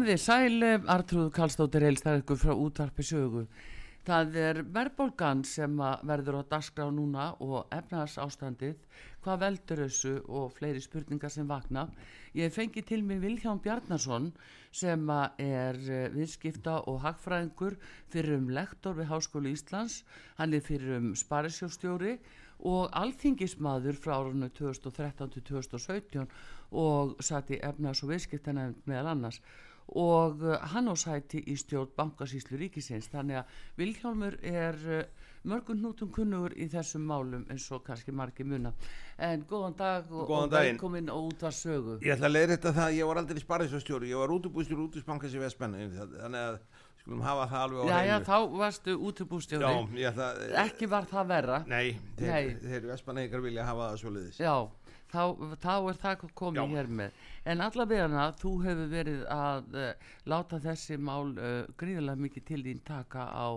Komið þið sæl, Artrúð Kallstóttir heilstar ykkur frá útvarpi sögu. Það er verðbólgan sem verður á dagskrá núna og efnaðars ástandið, hvað veldur þessu og fleiri spurningar sem vakna. Ég fengi til mig Vilhján Bjarnason sem er eh, viðskipta og hagfræðingur fyrir um lektor við Háskólu Íslands, hann er fyrir um sparisjóstjóri og alþingismadur frá árunnu 2013 til 2017 og satt í efnaðars og viðskiptana meðal annars og uh, hann á sæti í stjórn bankasíslu ríkisins. Þannig að Vilhjálmur er uh, mörgum nútum kunnugur í þessum málum eins og kannski margi muna. En góðan dag og, og velkomin og út að sögu. Ég ætla að leiða þetta það, ég var aldrei sparisjóðstjóri, ég var útubústjóri útubúsbankans í Vestmenni, þannig að skulum hafa það alveg á Já, já, þá varstu að... ekki var það verra. Nei, þeir, þeir Vestmenneikar vilja hafa það svo liðis. Já, þá, þá er það komið Já. hér með. En allavega þú hefur verið að uh, láta þessi mál uh, gríðarlega mikið til þín taka á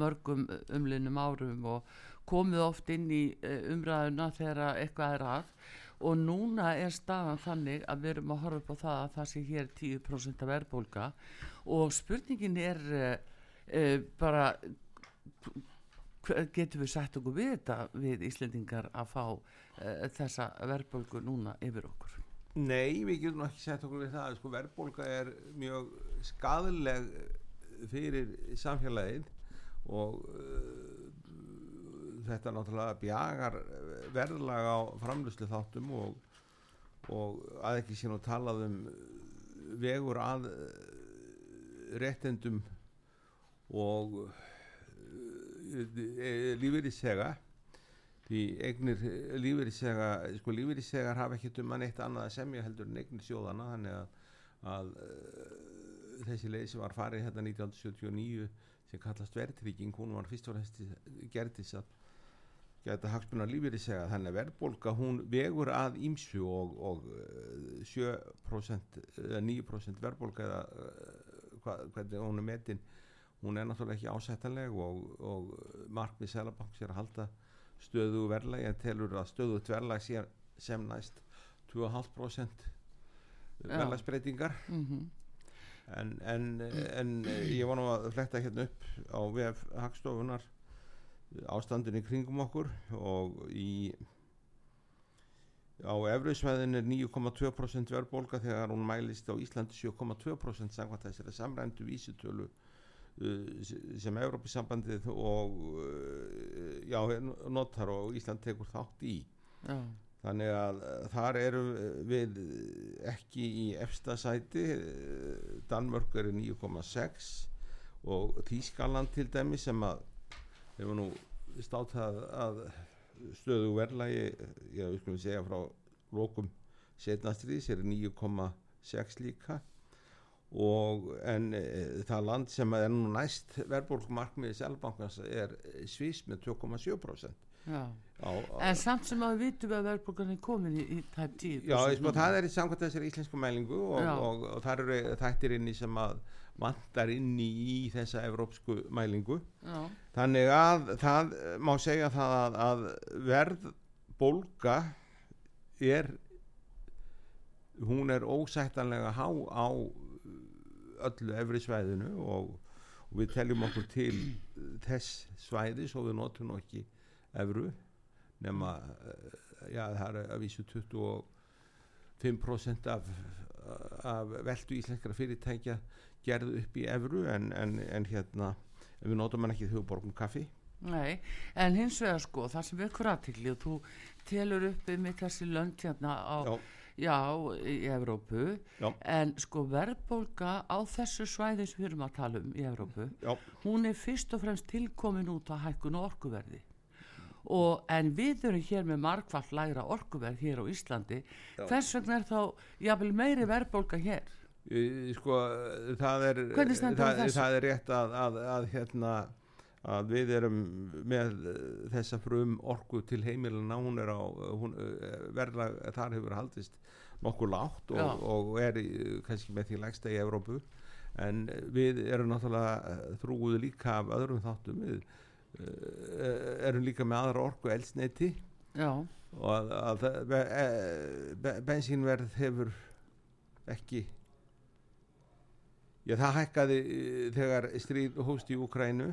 mörgum uh, umlinnum árum og komið oft inn í uh, umræðuna þegar eitthvað er að og núna er staðan þannig að við erum að horfa upp á það að það sé hér 10% af verðbólga og spurningin er bara getum við sætt okkur við þetta við Íslendingar að fá þessa verðbólgu núna yfir okkur? Nei, við getum ekki sett okkur við það, sko verðbólga er mjög skadaleg fyrir samfélagið og uh, þetta náttúrulega bjagar verðlag á framlýslu þáttum og, og að ekki sé nú talað um vegur að uh, réttendum og uh, lífeyrisega því eignir lífeyrisega sko lífeyrisegar hafa ekkert um að neitt annað að semja heldur en eignir sjóðana þannig að, að uh, þessi leið sem var farið hérna 1979 sem kallast verðtrygging hún var fyrst og fremst gerðis að geta hagsmunar lífeyrisega þannig að verðbólka hún vegur að ímsu og, og uh, 7% eða 9% verðbólka eða uh, hva, hvernig hún er metin hún er náttúrulega ekki ásættanleg og, og markmið Sælabanks er að halda stöðu verðlægi en telur að stöðu sé sem næst 2,5% verðlægsbreytingar mm en, en, en ég var nú að fletta hérna upp á VF Hagstofunar ástandin í kringum okkur og í á efruðsvæðin er 9,2% verðbólga þegar hún mælist á Íslandi 7,2% samkvæmt þessari samrændu vísitölu sem Európisambandið og uh, já, notar og Ísland tekur þátt í. Já, þannig að uh, þar eru við ekki í efsta sæti uh, Danmörk eru 9,6 og Þískaland til dæmi sem að hefur nú státað að stöðu verðlægi ég við skulum segja frá lokum setnastriðis er 9,6 líka og en e, það land sem er nú næst verðbólkumarkmiði Selbankans er Svís með 2,7% Já. á, En samt sem að við vitum að verðbólgan er komin í, í tæp 10 Já, sko, það er í samkvæmt þessari íslensku mælingu og, Já. og, og það eru þættir inni sem að vantar inni í þessa evrópsku mælingu Já, þannig að það má segja það að, að verð bólga er hún er ósættanlega há á öllu efri svæðinu og, og við teljum okkur til þess svæði svo við notum nú ekki efru nema eh, já það er að vísu 25% af, af veldu íslenskara fyrirtækja gerðu upp í evru en, en, en hérna við notum hann ekki þegar við borgum kaffi nei, en hins vegar sko, það sem vekur aðtikli og þú telur upp með þessi lönd hérna á, Já. Já, í Evrópu, Já. en sko verðbólga á þessu svæði sem við erum að tala um í Evrópu, Já, hún er fyrst og fremst tilkomin út að hækkun og orkuverði. Og, en við erum hér með margfall lægra orkuverð hér á Íslandi Já. hvers vegna er þá jafnvel meiri verðbólga hér sko það er á það, það er rétt að, að, að hérna að við erum með eh, þessa frum orku til heimilina hún er á hún, eh, verðlag þar hefur haldist nokkuð lágt og, og er í, kannski með því lægsta í Evrópu. En við erum náttúrulega eh, þrúguð líka af öðrum þáttum. Við erum líka með aðra orku eldsneiti já, og að, að be, e, be, bensínverð hefur ekki já það hækkaði eh, þegar stríð hóst í Ukrænu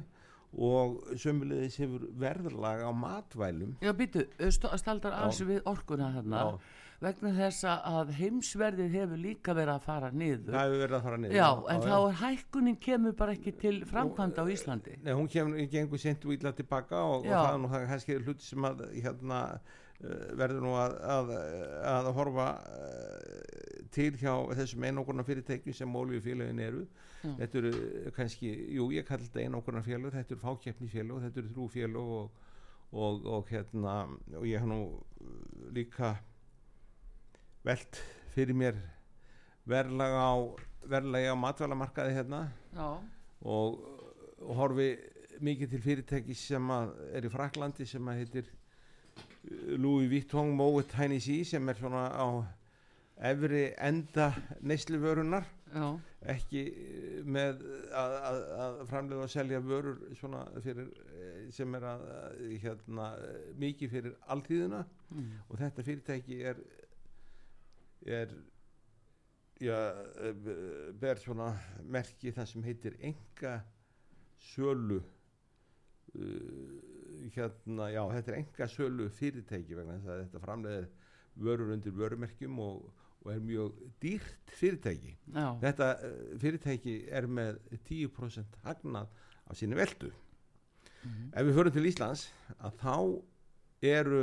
og sömulegis hefur verðlag á matvælum. Já býtu staldar Já. alls við orkuna þarna Já. vegna þess að heimsverðið hefur líka verið að fara niður. Það hefur verið að fara niður já, en þá er hækkunin kemur bara ekki til framkvæmda á Íslandi. Nei, hún kemur, gengur sent og illa tilbaka og, og það er nú það kannski hluti sem að hérna verður nú að, að, að horfa uh, til hjá þessum einókurna fyrirtækjum sem ólíufélagin eru. Já. þetta eru uh, kannski, jú ég kalli þetta einókurna félag, þetta eru fákeppni félag þetta eru þrjú félag og, og, og hérna, og ég hef nú líka velt fyrir mér verðlag á verðlagi á matvælamarkaði hérna. Og, og horfi mikið til fyrirtæki sem að er í Fraklandi sem að heitir Louis Vuitton Moet Hennessy sem er svona á efri enda neysluvörunar ekki uh, með að, að, að framlega og selja vörur svona fyrir eh, sem er að að, hérna eh, mikið fyrir alltíðina mm. og þetta fyrirtæki er er já, eh, ber svona merki það sem heitir enga sölu uh, hérna, já, þetta er enga sölu fyrirtæki vegna þess að þetta framleiðir vörur undir vörumerkjum og, og er mjög dýrt fyrirtæki já, þetta uh, fyrirtæki er með 10% hagnað á sinni veldu Mhm. ef við förum til Íslands að þá eru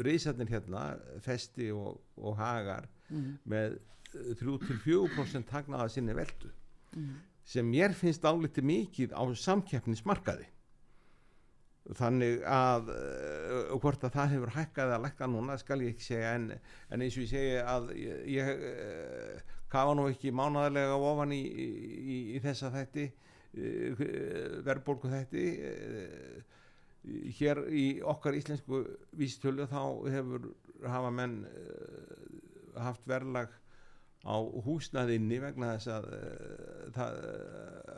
reysarnir hérna festi og, og hagar mm. með 3-4% hagnað á sinni veldu Mm. sem mér finnst álítið mikið á samkeppnismarkaði þannig að uh, hvort að það hefur hækkað að lækka núna skal ég ekki segja en, en eins og ég segi að ég, ég uh, kafa nú ekki mánaðarlega ofan í, í, í þessa þætti uh, verðbólgu þætti uh, hér í okkar íslensku vístölu þá hefur hafa menn haft verðlag á húsnaðinni vegna þess að, það,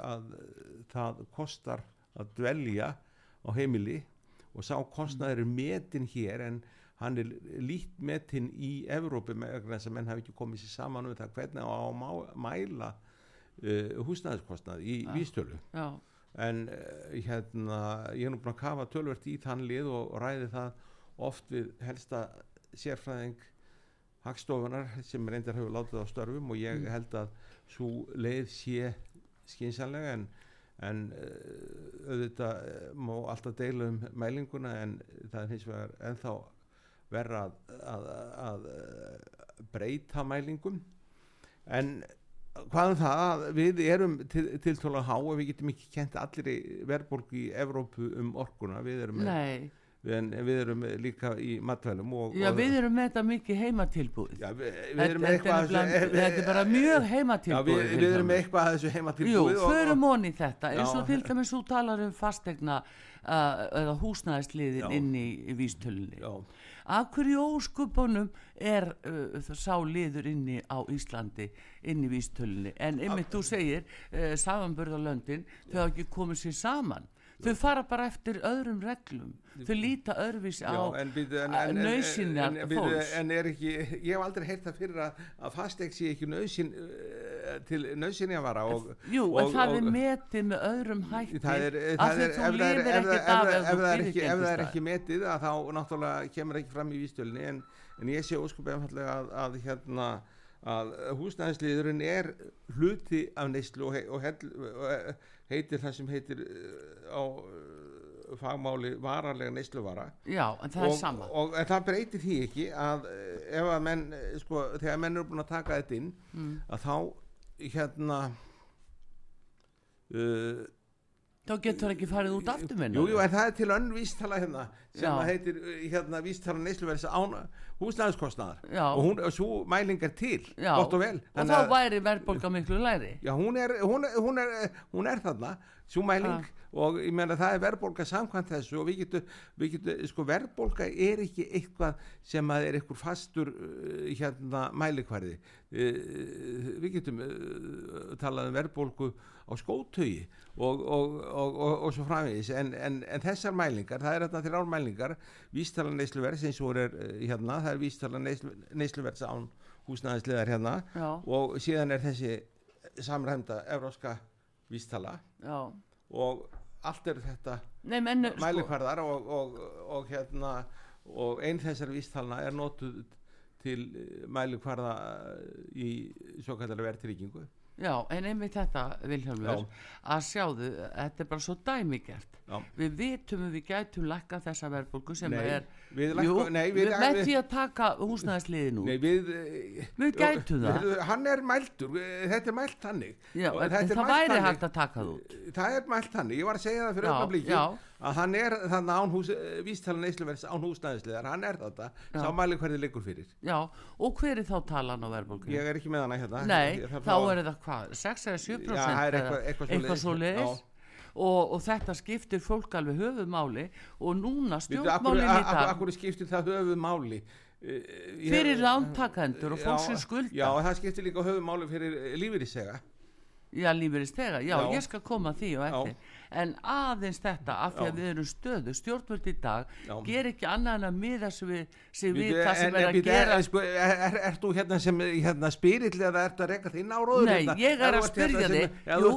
að það kostar að dvelja á heimili og sá kostnaður er metin hér en hann er lít metin í Evrópu með þess að menn hafi ekki komið sér saman um það hvernig á að mæla uh, húsnæðiskostnað í Ja. vístölu já, en uh, hérna ég er nú búin að kafa tölvert í þann lið og, og ræði það oft við helsta sérfræðing hagstofunar sem reyndar hefur látið á störfum og ég Mm. held að svo leið sé skynsanlega en, en uh, auðvitað uh, má alltaf deila um mælinguna en það er hins vegar ennþá verra að, að, að, að breyta mælingum. En hvað um það að við erum til, til tóla há og við getum ekki kent allir verðbólgu í Evrópu um orkuna. Við erum með en við erum líka í matvælum og, Já, og, við erum með þetta mikið heimatilbúið. já, við, við erum með þetta, er eitthvað þetta er bara mjög já, við, heimatilbúið. við erum með eitthvað að þessu Jú, heimatilbúið og- förum onni þetta, eins og til dæmis þú talar um fastegna uh, eða húsnæðisliðin inn í, í vístölunni. Af hverju óskupunum er uh, sá liður inni á Íslandi, inn í vístölunni? En einmitt þú segir, uh, samanburðarlöndin, þau hafa ekki komið sér saman. Þau fara bara eftir öðrum reglum. Þau líta öðruvísi á býtu, fólks. en er ekki, ég hef aldrei heyrt það fyrir að, að fasteig sé ekki nöðsyn uh, til nöðsynjavara og, Jú, og, en það er og- metið með öðrum hætti það er, það er, ef það er, ef það er, ef það er ekki, ekki er ekki metið að þá náttúrulega kemur ekki fram í vístjölni en, en ég sé óskupið einfallega að, að hérna að húsnæðisliðurinn er hluti af neyslu og, og, og heitir það sem heitir uh, á uh, fagmáli vararlega neysluvara Já, en það og, er sama og en það breytir því ekki að eh, ef að menn eh, sko, þegar menn eru búin að taka þetta inn Mm. að þá hérna uh, Þá getur ekki farið út aftur minna jú, jú, en það er til önn vístala hérna sem Já. heitir uh, hérna vístala neysluverðis án húsnæðiskostnaðar. Já. og hún, og svo mæling er til Já, gott og vel. Og þá væri verðbólga miklu læri Já, hún er, hún er, hún er, hún er þarna, svo mæling og ég meina það er verðbólga samkvæmt þessu og við getum, við getum, sko verðbólga er ekki eitthvað sem að er eitthvað fastur uh, hérna mælikvarði. Uh, við getum uh, talað um verðbólgu á skótögi og, og, og, og, og svo framvegis. En, en, en þessar mælingar, það er þarna þrjár mælingar, vístala neysluverðs eins og er hérna, það er vístala neyslu, neysluverðs án húsnæðislegar hérna Já, og síðan er þessi samræmda evróska vístala. Já. Og allt eru þetta Nei, menn, sko, mælikvarðar og, og, og hérna og einn þessar vístalna er notuð til mælikvarða í svo kallar verðtryggingu já, en einmitt þetta Vilhelmur, að sjáðu þetta er bara svo dæmigert. Já. við vitum að við gætum lækka þessa verðbólgu sem Nei, er við Jú, nei, við- með við- því að taka húsnæðisliði nú Nei, við, Við gætum það. við- Hann er mæltur, þetta er mælt þannig. Já, en, en það væri hægt að taka út. Það er mælt þannig, ég var að segja það fyrir öfnablíki já. Að hann er þannig án hús, vístalan neysluverðs án húsnæðislegar, hann er þetta Já. sá mælikvarði liggur fyrir. Já, og hver er þá talan á verðbólgu? Ég er ekki með hana hérna. Nei, Ég þarf þá að- er það hvað, 6 eða 7% Já, það er eða eitthvað- eitthvað eitthvað svo leiðis og, og þetta skiptir fólk alveg höfumáli og núna stjórnmálin í dag hverju skiptir það höfuð máli fyrir lántakendur og fólk sem skulda Já, og það skiptir líka höfuð máli fyrir lífyrísega Já, lífeyristega, já, Já. ég skal koma að því og eftir en aðeins þetta af því að við erum stöðu stjórnvöld í dag Já. ger ekki annað en að miða sig við, sig við Bíddu, það sem er að gera er, sko, er, er, er þú hérna sem hérna, spyrill eða ert að reyka þinn áróður Nei, ég er að spyrja þig. Þú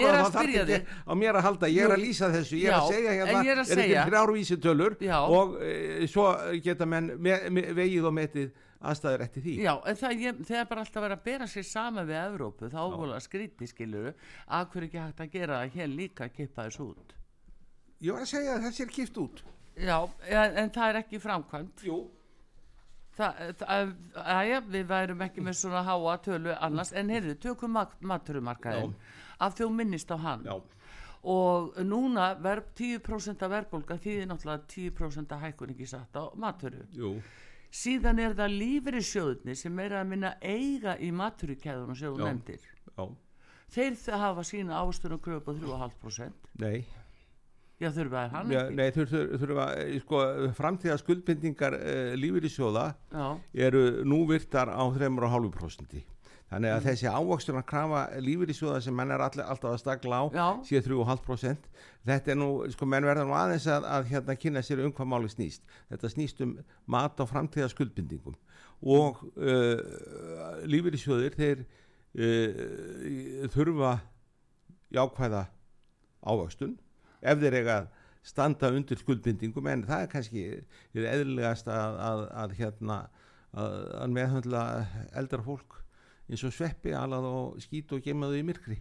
ég er að spyrja þig. á mér að halda ég er að lýsa þessu, ég er að segja hérna er ekki þrjárvísitölur Já. og e, svo geta menn me, me, vegið og metið aðstæður eftir því. Já, en það, ég, þegar bara alltaf verið að bera sér saman við Evrópu, þá að skríti skiluru, að hverju ekki hægt að gera það hér líka að kippa þessu út? Ég var að segja að þessi er kipt út. Já, en, en það er ekki framkvæmt. Jú. Það, það, aðja, við værum ekki með svona háa tölu annars, en heyrðu, tökum mat, maturumarkaðin af því þú minnist á hann. Já, og núna verð 10% af verðbólga þýðir náttúrulega 10% af hækkun ekki satt á maturu jú síðan er það lífeyrissjóðni sem er að minna eiga í maturukæðunum sem þú nefndir. Já, þeir það hafa sína ávöstunum kröfu á 3,5% nei. Já þurfa er hann Já, ekki? nei, þur, þur, þurfa, eh, sko, framtíða skuldbindingar uh, lífyrísjóða já, eru nú virtar á 3,5% þannig að þessi ávöxtun að krafa lífyrísjóða sem menn er all, alltaf að stagla á sé 3,5% þetta er nú, sko, menn verða nú aðeins að, að hérna kynna sér um hvað máli snýst. Þetta snýst um mat á framtíða skuldbindingum og uh, lífyrísjóðir þeir uh, þurfa jákvæða ávöxtun ef þeir eiga að standa undir skuldbindingum. En það er kannski eðlilegast að, að, að hérna að, meðhundla eldra fólk eins og sveppi alað og skít og gemaðu í myrkri.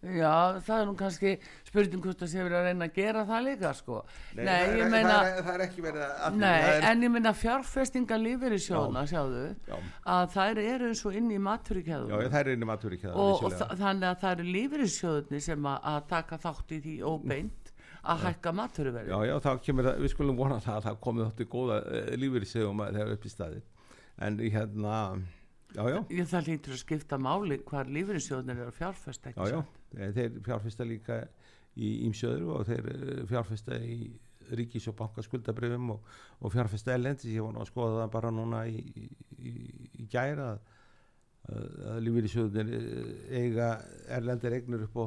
Já, það er nú kannski spurning hvort það sé verið að reyna að gera það líka sko. Nei, það, er, ég meina það, er, það er ekki verið að Nei, er, en ég meina fjárfestinga lífeyrissjóðna, sjáðu, Já. að þær eru eins og inn í já, maturikæðum það er einnig matur ekki og, og þa- þannig að það eru lífeyrissjóðni sem að, að taka þátt í því óbeint að hækka maturverði Já, já, þá kemur það, við skulum vona það að það komið þótti góða uh, lífeyrisegum að þegar upp í staði en hérna, já, já. Ég það lítur að skipta máli hvar lífeyrissjóðnir eru að fjárfesta ekki Já? Eh, þeir fjárfesta líka í ímsjöður og þeir eh, fjárfesta í ríkis- og bankaskuldabrifum og, og fjárfesta elendis, ég var nú að skoða það bara núna í, í, í gæra að, að, að lífeyrissjóðunir eiga erlendir eignir upp á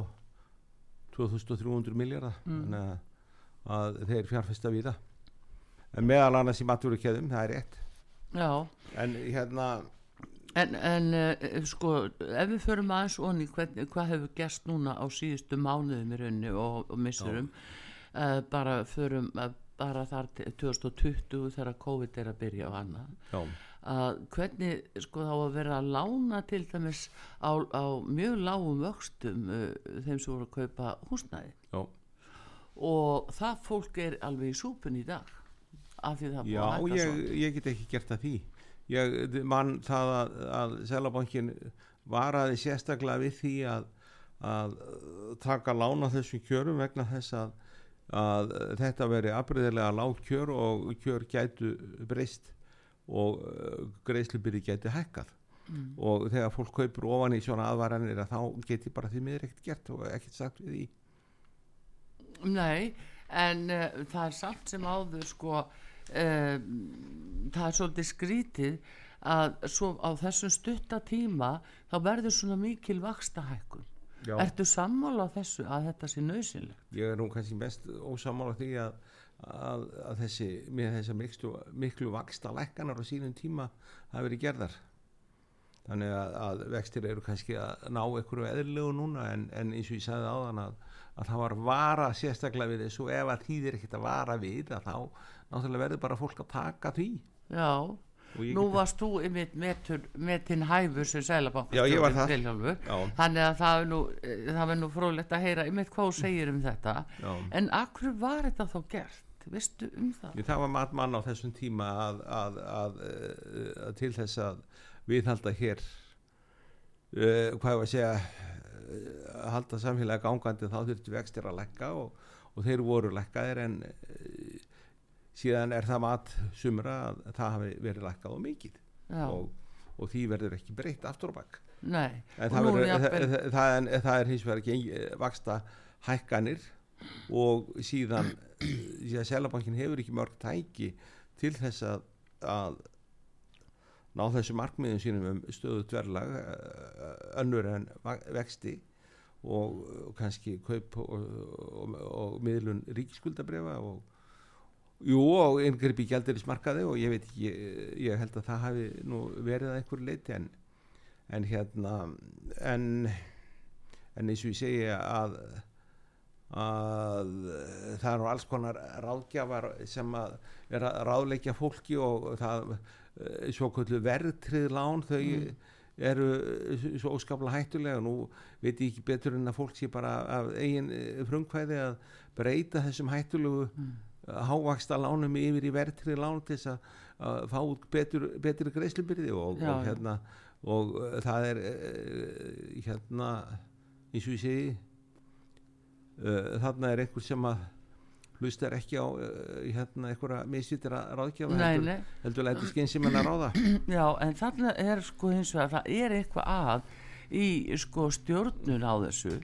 2300 miljardar Mm. þannig að, að þeir fjárfesta við það en meðal annars í maturukjöðum, það er rétt. Já, en hérna en, en uh, sko, ef við förum aðeins onni hvern, hvað hefur gerst núna á síðustu mánuðum í raunni og, og missurum uh, bara förum uh, bara þar til 2020 þegar COVID er að byrja já, að hvernig sko þá að vera að lána til dæmis á, á mjög lágum vöxtum þeim sem voru að kaupa húsnæði. Já, og það fólk er alveg í súpun í dag af því það búið Já, að hækka ég, svo. ég get ekki gert að því ég mann það að, að Selabankin varaði sérstaklega við því að, að taka lána þessum kjörum vegna þess að, að þetta veri abriðilega lág kjör og kjör gætu breyst og uh, greiðslubyrði gæti hækkað mm. og þegar fólk kaupur ofan í svona aðvaranir að þá geti bara því miður ekkert gert og ekkert sagt við því Nei, en uh, það er samt sem áður sko uh, það er svolítið skrítið að svo á þessum stutta tíma þá verður svona mikil vakstahækkun Já. Ertu sammála þessu að þetta sé nöðsynlegt? ég er nú kannski mest ósamála því að, að, að þessi, með þessar miklu, miklu vaksta lækkanar á sínum tíma hafi verið gerðar þannig að, að vextir eru kannski að ná einhverju eðlilegu núna en, en eins og ég sagði áðan að, að það var vara sérstaklega við þessu ef að þýðir ekkert að vara við að þá náttúrulega verður bara fólk að taka því Já, nú varst þú einmitt metur, metinn hæfur sem. Já. þannig að það er nú, eh, það nú fróðlegt að heyra einmitt hvað þú segir um þetta Já. en akkur var þetta þá gert veistu um það? Ég, það var mat mann á þessum tíma að, að, að, að til þess að viðhalda hér uh, hvað var að segja að halda samfélagi gangandi þá þurftu vextir að lekka og, og þeir voru lekkaðir en uh, síðan er það mat sumra að það hafi verið lekkað og mikið. Og, og því verður ekki breytt aftur á bakk en Og það, er, það er hins vegar ekki eh, vaksta hækkanir og síðan því að Selabankin hefur ekki mörg tæki til þess að, að ná þessu markmiðum sínum um stöðu dverlag önnur en vexti og, og kannski kaup og, og, og miðlun ríkiskuldabrefa og Jú og yngripp í gældirismarkaði og ég veit ekki, ég, ég held að það hafi nú verið að einhverju leiti en, en hérna en, en eins og ég segi að, að það eru alls konar ráðgjafar sem að er að ráðleikja fólki og það eh, svo kvöldu verðtrið lán þau eru svo óskaplega hættulega nú veit ég ekki betur en að fólk sé bara af eigin eh, frumkvæði að breyta þessum hættulegu mm. hávaksta lánum yfir í verðtrið lán til þess að, fá betur, betur greiðslubyrði og, og hérna og það er hérna eins og ég segi uh, þarna er einhver sem að hlustar ekki á uh, hérna einhverja misvittir að ráðgjafa Nei, heldur, heldur læti skynsum að ráða. Já, en þarna er sko hins vegar, það er eitthvað að í sko stjórnun á þessu.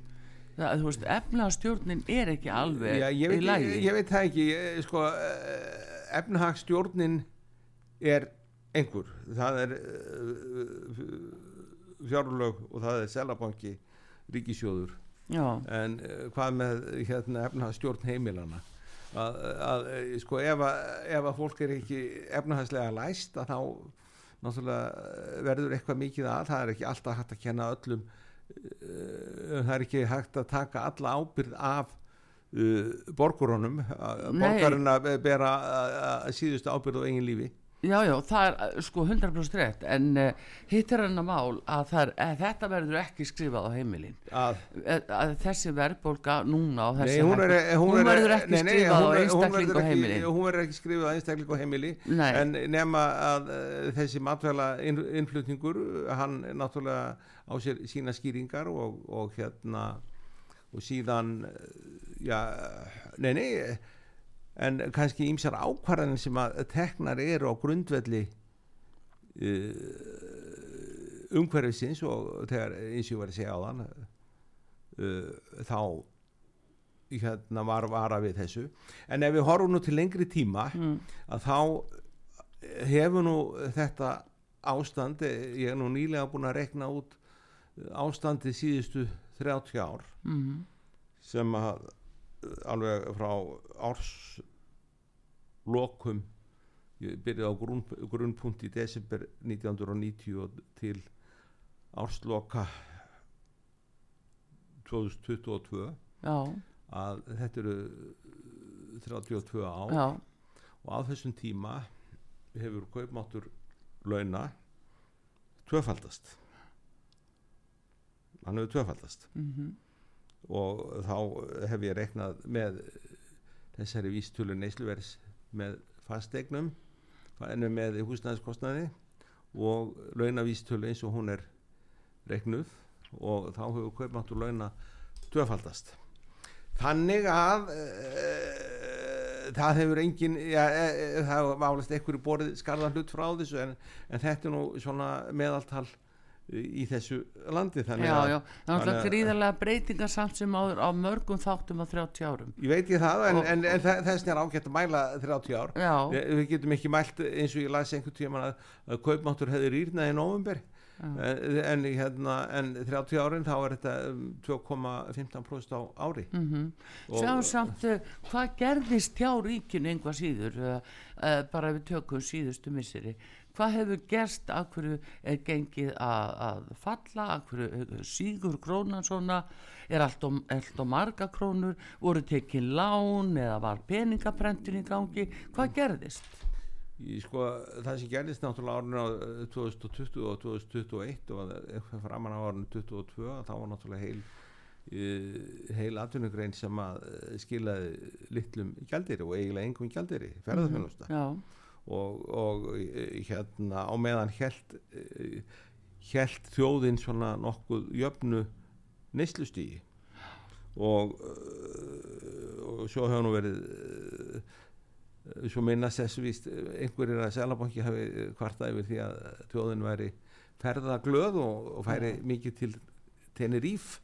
Það, þú veist, efnastjórnin er ekki alveg Já, ég, í veit, lagi. ég, ég veit það ekki. Ég, sko, uh, efnahagsstjórnin er einhver. Það er fjárlög og það er selabanki ríkisjóður já, en hvað með hérna efnahagsstjórn heimilana að, að eh, sko ef að, ef að fólk er ekki efnahagslega læst að þá náttúrulega eh, verður eitthvað mikið að það er ekki alltaf hægt að kenna öllum uh, það er ekki hægt að taka alla ábyrð af uh, borgurunum. Borgarinn að bera síðustu ábyrð á eigin lífi já, já, það er uh, sko 100% rétt en uh, hitt er hann að mál að, er, að þetta verður ekki skrifað á heimilin. Að að, þessi verðbólga núna Nei, hún, er, hún, hún er, verður ekki nei, nei, skrifað á einstakling og heimilin. hún verður ekki skrifað á einstakling og heimili en nema að uh, þessi matvæla inn, innflutningur hann náttúrulega á sér sína skýringar og, og hérna og síðan eh, já, nei, nei en kannski ímsar ákvarðanir sem að teknar eru á grundvelli uh, umhverfisins og þegar eins og ég var að segja á þann uh, þá hérna var vara við þessu en ef við horfum nú til lengri tíma mm. að þá hefur nú þetta ástand ég er nú nýlega búin að rekna út ástandi síðustu 30 ár Mm. sem að alveg frá árs lokum ég byrjaði á grunn, grunnpunkt í desember 1990 og til ársloka 2022 já, að þetta eru 32 ár. Já, og á þessum tíma hefur kaupmáttur launa tvöfaldast. Hann hefur tvöfaldast. Mhm, og þá hef ég reknað með þessari vístölu neysluvers með fasteignum ennum með húsnæðiskostnaði og launavístölu eins og hún er reknuð og þá hefur kaupmáttur launa tvöfaldast. Þannig að e, það hefur engin ja, e, það var álast einhverju borið skarðan hlut frá þessu en, en þetta er nú svona meðaltal í þessu landi þannig að það er að- gríðarlega breytingar samt sem áður á mörgum þáttum á 30 árum. Ég veit ég það, en, Og- en, en þa- þess er ágætt að mæla 30 ár. já, Við, getum ekki mælt eins og ég las einhvern tíma að, að kaupmáttur hefði rýrnað í november en, en, hérna, en 30 árin þá er þetta um, 2,15% á ári. mhm. Og- Sjá samt, uh, hvað gerðist hjá ríkinu einhvað síður, uh, uh, bara við tökum síðustu misseri, hvað hefur gerst, af hverju er gengið að, að falla, af hverju sígur krónan svona, er allt og, allt og marga krónur, voru tekið lán eða var peningaprentin í gangi, hvað gerðist? Í, sko, það sem gerðist náttúrulega árinu á eh, 2020 og 2021 og að- framan á árinu 2022 þá var náttúrulega heil eh, heil atvinnugrein sem að eh, skilaði litlum gjaldiri og eiginlega engum gjaldiri, ferðarfjónusta Já, og, og eh, hérna á meðan held held þjóðin svona nokkuð jöfnu neyslustígi og, eh, og svo hefur nú verið eh, svo minnast þess víst einhverjir að Sælabanki hafi kvartað yfir því að þjóðin væri ferðaglöð og, og færi mikið til Teneríf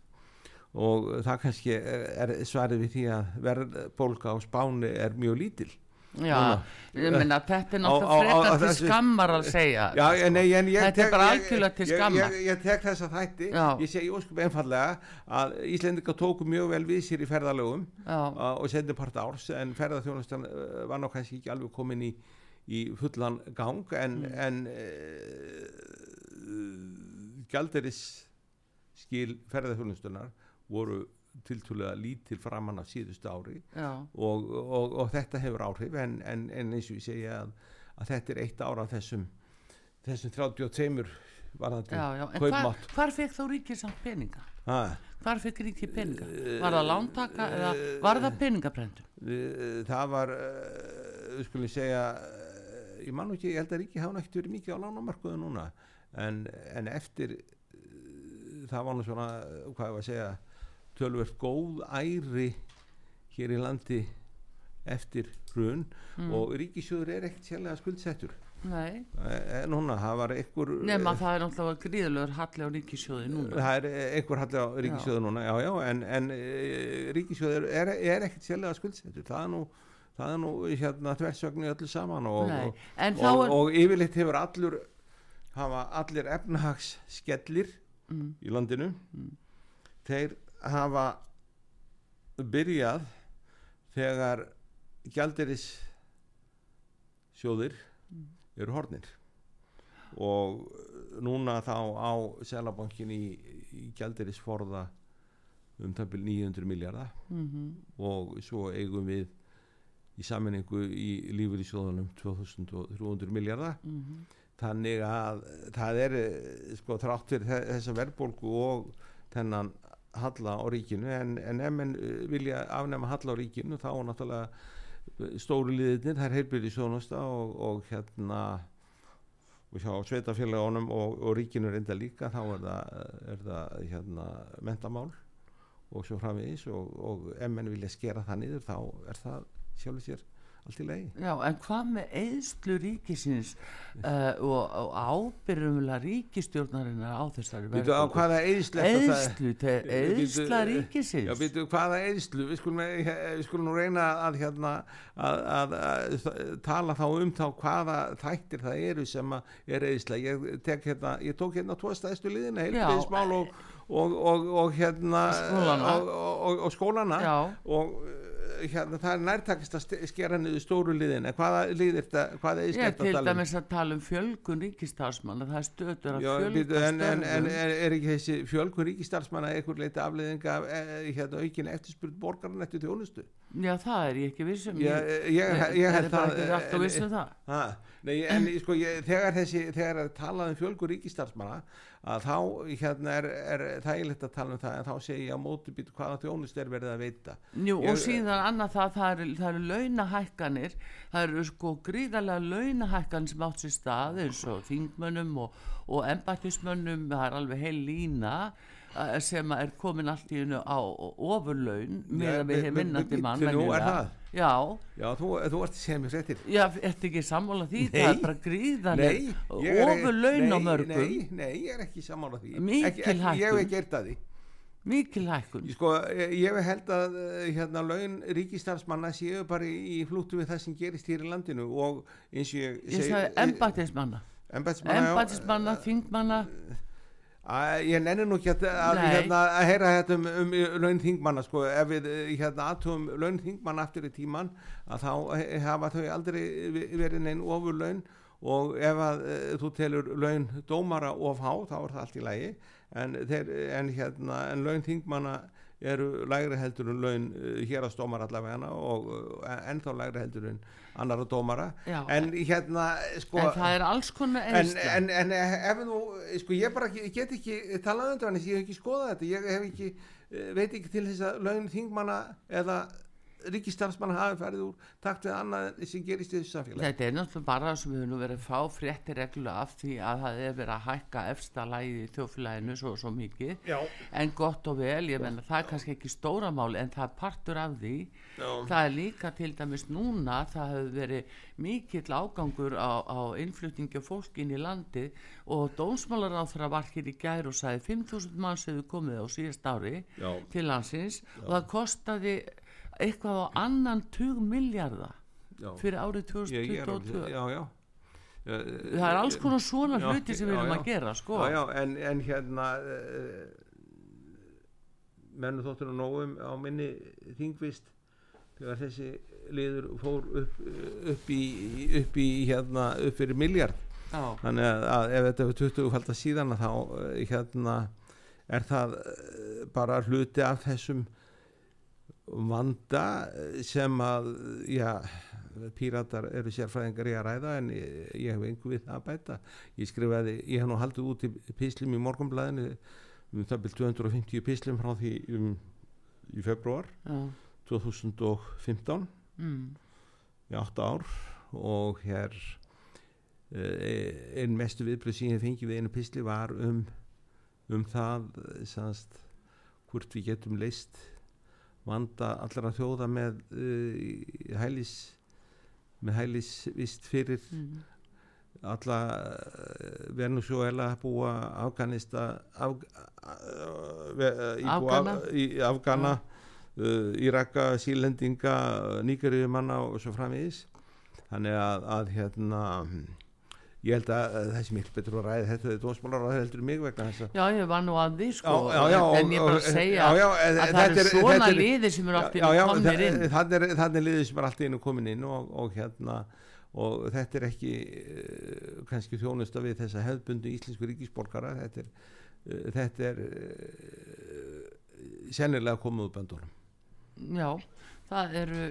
og það kannski er svarið við því að verðbólka á Spáni er mjög lítil já, ég er á- á- náttúrulega frekar til skammar að segja. Já, en, nei, en ég Þetta er bara ég- algjörlega til ég- skammar. Ég, ég tek þessa þætti, Já. ég segi óskup einfallega að Íslendinga tóku mjög vel við sér í ferðalögum uh, og setni part árs en ferðarþjónustan uh, var ná kannski ekki alveg komin í, í fullan gang en, Mm. en uh, gjalderis skil ferðarþjónustunar voru tiltúlega lítil framann af síðustu ári og, og, og þetta hefur áhrif en, en, en eins og ég segja að, að þetta er eitt ára þessum þessum 32 varðandi já, já. En hvar, kaupmátt hvar fekk þá ríkið samt peninga? ha, Hvar fekk ríkið peninga? Var það lántaka eða var það peningaprendun? eh, það var uh, skulum segja ég man nú ekki, ég held að ríki hafa náttúrulega verið mikið á lánamarkuðu núna en, en eftir það var nú svona, hvað ég var að segja tölvert góð æri hér í landi eftir hrun Mm. og ríkisjóður er ekkert sérlega skuldsettur. Nei, Eh, núna, það var einhver nema það er náttúrulega gríðulegur halli á ríkisjóði núna. það er eh, einhver halli á ríkisjóðu núna já, já, en, en ríkisjóður er, er ekkert sérlega skuldsettur. Það er nú, það er nú hérna tversögnu öllu saman og, og, en og, er... og yfirleitt hefur allur hafa allir efnahagsskellir Mm, í landinu. Þeir hafa byrjað þegar gjaldiris sjóðir eru hornir og núna þá á Selabankin í, í gjaldiris forða um tæmpil 900 miljardar mhm, og svo eigum við í saminningu í lífur í 2300 miljardar mhm, þannig að það er eh, sko þrátt fyrir þe- þessa verðbólgu og þennan halla á ríkinu en, en ef menn eh, vilja afnema halla á ríkinu þá er náttúrulega eh, stóru liðirnir, það er heilbyrði sjónusta og, og hérna og hjá sveitafélagunum og, og ríkinu reynda líka þá er það, er það hérna mentamál og svo framvegis og, og ef menn vilja skera það niður þá er það sjálfur sér allt í lagi. Já, en hvað með eðslu ríkisins uh, og, og ábyrjumlega ríkistjórnarinnar á þessari Býtu á hvaða eðslu Eðslu, eðsla ríkisins? Já, býtu hvaða eðslu við skulum, eh, við skulum nú reyna að, hérna, að, að, að tala þá um þá hvaða þættir það eru sem er eðsla ég, tek, hérna, ég tók hérna tvo stæðstu liðina heilbíðismál og, og, og hérna skólana. og skólana. Og hérna, það er nærtakist að skera niður stóru liðin. Hvaða lið er þetta hvaða er þetta til dæmis að tala um fjölgun ríkistarfsmanna það er stöður að fjölga en, en, en er, er ekki þessi fjölgun ríkistarfsmanna eitthvað leiti afleðinga e, hérna, aukin eftirspurt borgarinn eftir þjónustu? Já það er ég ekki vissum ég, ég, ég, ég er ekki vissum það. nei, en sko þegar þessi þegar það talað um fjölgun ríkistarfsmanna að þá hérna er, er þægilegt að tala um það en þá segja ég á mótubítu hvaða þjónust er verið að veita. Jú, og síðan annað það það eru, það eru launahækkanir það eru sko gríðarlega launahækkanir sem átt sér stað eins og þingmönnum og, og embættismönnum það er alveg heil lína sem er komin allt í hennu á ofurlaun með að við hefum vinnandi mann nú er það. Já, já þú, þú ert sem ég settir já, ertu ekki sammála því? Nei, það er bara gríðanir ofurlaun á mörgum. nei, nei, ég er ekki sammála því. Mikil hækkun ég hef ekki gert að því. Mikil hækkun. Sko, ég held að hérna laun ríkistarfsmanna séu bara í flúttu við það sem gerist hér í landinu og eins og ég ég sagði embætismanna embætismanna, þingmanna ég nenni nú ekki að, að, hérna, að heyra þetta um, um launþingmanna sko, ef við hérna, aðtöfum launþingmanna aftur í tíman að þá hafa þau aldrei verið neinn ofur laun og ef að e, þú telur laun dómara of há þá er það allt í lægi en, þeir, en, hérna, en launþingmanna eru lægri heldur en laun uh, hér að stómar allavega og uh, ennþá lægri heldur en annar að dómara. Já, en hérna sko, en það er alls konar einstaklega en, en, en ef nú, sko ég bara ég get ekki talað um þetta, ég hef ekki skoðað þetta ég hef ekki, veit ekki til þess að laun þingmanna eða ríkistarfsmann hafi ferið úr takt við annað sem gerist í þessu samfélagi Þetta er náttúrulega bara sem við höfum verið að fá fréttir reglu af því að það er verið að hækka efsta lægi í þjófélaginu svo, svo mikið Já. en gott og vel, ég menna það er kannski ekki stóra máli en það er partur af því Já. það er líka til dæmis núna það hefur verið mikill ágangur á, á innflutningi og fólkin í landi og dónsmálar á þeirra var hér í gæri og sagði 5.000 manns hefur komið á síðast ári Já. til landsins og það kostaði eitthvað á annan 20 miljardar fyrir árið 2022 já, já. það er alls konar svona já, hluti sem við erum að gera sko. en, en hérna uh, mennu þóttur og nógum á minni þingvist þegar þessi liður fór upp, upp í upp í hérna upp fyrir miljard þannig að, að ef þetta er 20 fælta síðan þá hérna er það bara hluti af þessum vanda sem að já, píratar eru sérfræðingar í að ræða en ég, ég hef einhver við það að bæta ég skrifaði, ég hef nú haldið út í pislum í morgunblæðinu um það byrjum 250 pislum frá því um, í februar já. 2015 mm. í 8 ár og hér eh, einn mestu viðbröð sem ég fengi við einu pisli var um um það sannst, hvort við getum leist vanda allra þjóða með uh, hælis með hælis vist fyrir mm. alla uh, Venezuela búa Afganista Af, Afgana? Af, í Afgana uh, Íraka, Sílendinga Nýgeriðumanna og svo framvegis. Þannig að, að hérna ég held að þessi miklu betur að ræði þetta er dósmálar að það heldur mig vegna þess að Já, ég var nú að því sko já, já, en ég bara segja já, að það eru svona liði sem eru alltaf komin inn. Þannig er liði sem er alltaf inn og komin inn og, og hérna og þetta er ekki uh, kannski þjónusta við þessa hefðbundu íslensku ríkisborgara þetta er, uh, þetta er uh, sennilega komið úr böndunum. Já það eru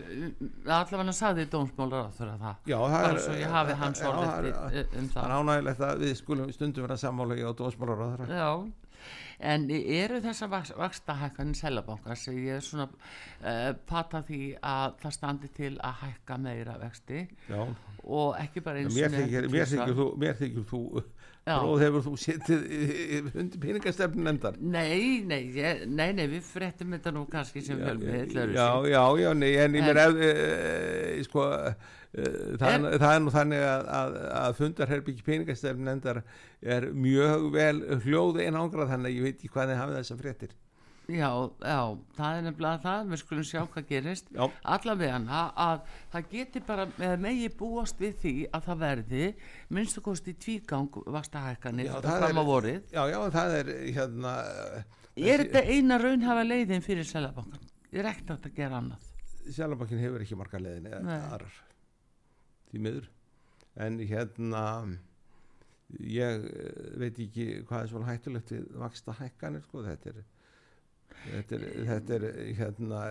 allavega saði dómsmálar á þeirra það. Já, það er hafi hans orðið um það. það er ánægilegt að við skulum stundum vera sammála á dómsmálar á þeirra já, En eru þessar vakstahækkanir selabankar sem ég er svona uh, pata því að það standi til að hækka meira vexti Já. Og ekki bara eins mér þykir, mér þykir þú, mér þykir þú Róð hefur þú sittið undir peningastefnin endar Nei, nei, ég, nei, nei, við frettum þetta nú kannski sem fjölmið Já, já, já, nei, en ég mér ef, e, e, sko e, það, það er nú þannig að, að, að fundarherbyggi peningastefnin endar er mjög vel hljóði en ángrað þannig að ég veit ekki hvað þið hafið þessar frettir Já, já, það er nefnilega það, við skulum sjá hvað gerist, já. allavega að, að það geti bara með megi búast við því að það verði minnstu kosti tvígang vastahækkanir fram á vorið. Já, já, það er hérna... Er þetta eina raunhafa leiðin fyrir Sælabankan? Er ekkert að gera annað? Sælabankin hefur ekki marga leiðin eða aðrar, því miður, en hérna ég veit ekki hvað er svona hættulegt við vastahækkanir, sko, þetta er Þetta er, þetta er hérna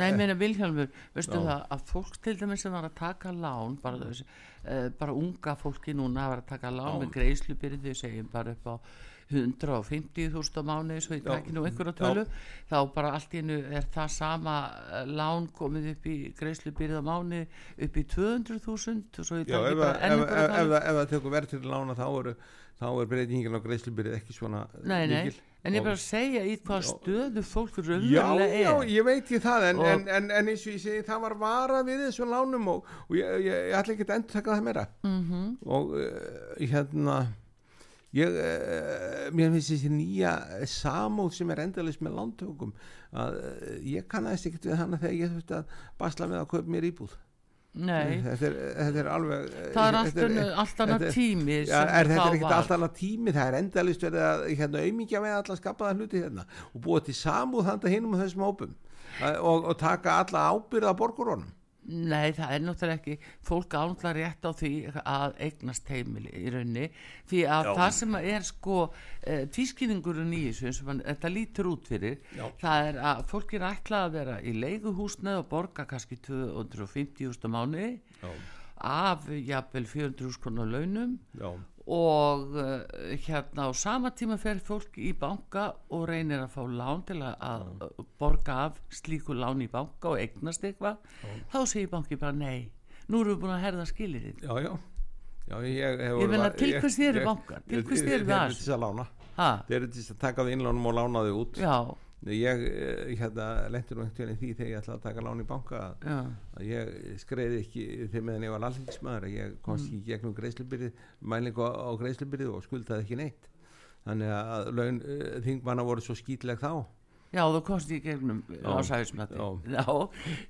Nei, meina Vilhjálfur, veistu já. það að fólk til dæmis sem var að taka lán bara, uh, bara unga fólki núna var að taka lán já. með greiðslubyrði segjum bara upp á 150.000 á mánu svo ég takki nú einhverja tölu já. þá bara allt í hennu er það sama eh, lán komið upp í greiðslubyrði á mánu upp í 200.000 svo ég takki bara einhverja tölu Ef það tekur verð til lána þá eru þá er breytingin á greiðslubyrði ekki svona nei, nei. En ég bara að segja í hvað stöðu fólk raunverulega er. Já, já, ég veit ég það, en, en, en, en eins og ég segi, það var vara við þessu lánum og, og ég, ég, ég ætla ekki að endur taka það meira. Mm -hmm. Og uh, hérna, ég, uh, mér finnst þessi nýja samóð sem er endalist með lántökum, að uh, ég kannast ekkert við hana þegar ég þurfti að basla með að kaupa mér íbúð. Þetta er, þetta er alveg það er allt annað tími ja, er, þetta er ekkert allt annað tími það er endalist verið að hérna, auðmíkja með alla skapaða hluti hérna og búa til samúð handa hinnum og þessum hópum og, og taka alla ábyrða borgurónum Nei, það er náttúrulega ekki. Fólk ánlega rétt á því að eignast heimili í raunni því að Já. það sem er sko e, tvískýringurinn í þessu eins og mann, þetta lítur út fyrir Já. það er að fólk er ætlað að vera í leiguhúsnað og borga kannski 250.000 mánu af jafnvel 400.000 konar launum. Já og uh, hérna á sama tíma fer fólk í banka og reynir að fá lán til að, að borga af slíku lán í banka og eignast eitthvað þá segir banki bara nei nú erum við búin að herða skilir þitt já já, já ég, ég meina til hvers þér er bankar til hvers þér er það þeir eru til til að taka við innlánum og lána þau út já ég eh, hérna, lendur nú veginn því þegar ég ætlaði að taka lán í banka að, að ég skreiði ekki þegar meðan ég var allingsmaður að ég komst mm. í gegnum greiðslubyrði mælingu á, á greiðslubyrði og skuldaði ekki neitt. Þannig að laun uh, þingmanna voru svo skýtleg þá Já, þú komst í gegnum ásæðismætti já. já,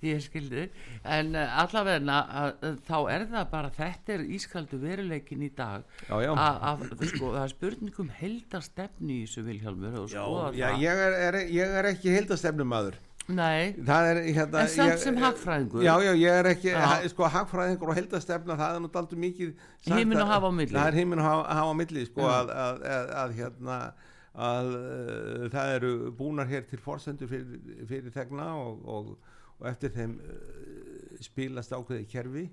ég skildi. En uh, allavegna uh, þá er það bara, þetta er ískaldu veruleikin í dag. Að sko, það er spurningum heldastefni í þessu Vilhjálmur Já, já ég, er, er, ég er ekki heldastefnum aður Nei, er, hérna, en samt sem hagfræðingur. Já, já, ég er ekki, ha, sko, hagfræðingur og heldastefna, það er nú aldrei mikið Hímin og hafa á milli. Það er hímin og hafa, hafa á milli, sko, að, að, að, að hérna að uh, það eru búnar hér til fórsendur fyrir, fyrir þegna og, og, og eftir þeim uh, spilast ákveði kerfi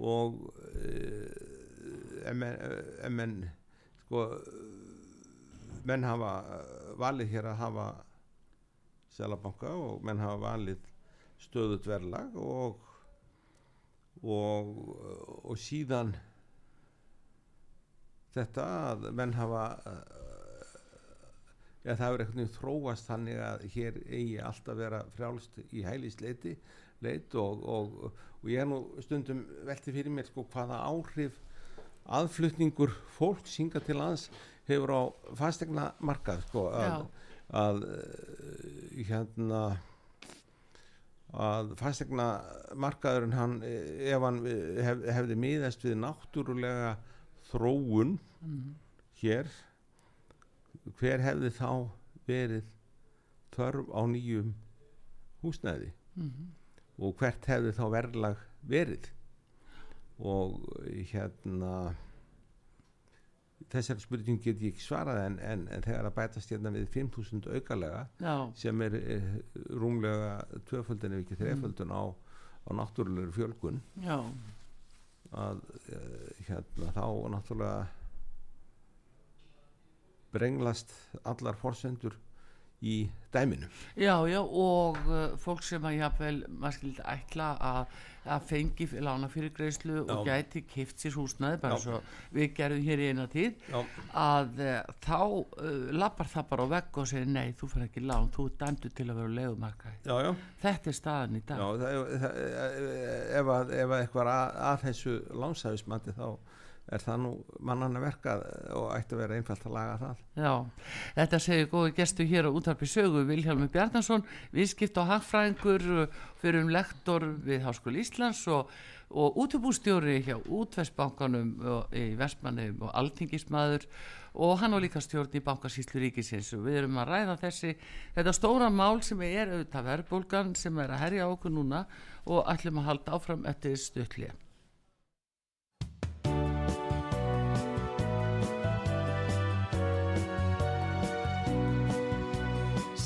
og uh, en menn sko menn hafa valið hér að hafa selabanka og menn hafa valið stöðut verðlag og og, og síðan þetta að menn hafa Já, það er eitthvað þróast þannig að hér eigi alltaf vera frjálst í hælisleiti leit og, og, og ég er nú stundum velti fyrir mér sko hvaða áhrif aðflutningur fólk synga til lands hefur á fastegna markað sko að, að eh, hérna að fastegna markaðurinn hann ef hann hef, hefði miðast við náttúrulega þróun mm. hér hver hefði þá verið þörf á nýjum húsnæði mm -hmm. og hvert hefði þá verðlag verið og hérna þessar spurning get ég ekki svarað en, en, en þegar að bætast hérna við 5.000 aukalega Já. sem er e, rúmlega tvöföldin ef ekki þreföldin mm. á, á náttúrulegur fjölgun Já. að e, hérna þá náttúrulega brenglast allar forsendur í dæminu Já, já, og uh, fólk sem að jáfnvel, maður skildi ætla að, að fengi lána fyrir greiðslu og gæti kift sér húsnaði bara Já. svo við gerðum hér í eina tíð Já. að uh, þá uh, lappar það bara á vegg og segir nei, þú fyrir ekki lán, þú er dæmdu til að vera já, Þetta er staðan í dag. já það, það, ef, að, ef að eitthvað að, að þessu lánshæfismandi þá er það nú mannanna verkað og ætti að vera einfalt að laga það? Já, þetta segir góði gestu hér á útarpi sögu Vilhjálmur Bjarnason, viðskipt og hagfræðingur fyrir um lektor við Háskóli Íslands og, og útubústjóri hjá útvestbankanum í Vestmannum og altingismadur og hann var líka stjórn í bankasýslu ríkisins. Og við erum að ræða þessi þetta stóra mál sem er auðvitað verðbólgan sem er að herja á okkur núna og ætlum að halda áfram eftir stöðlið.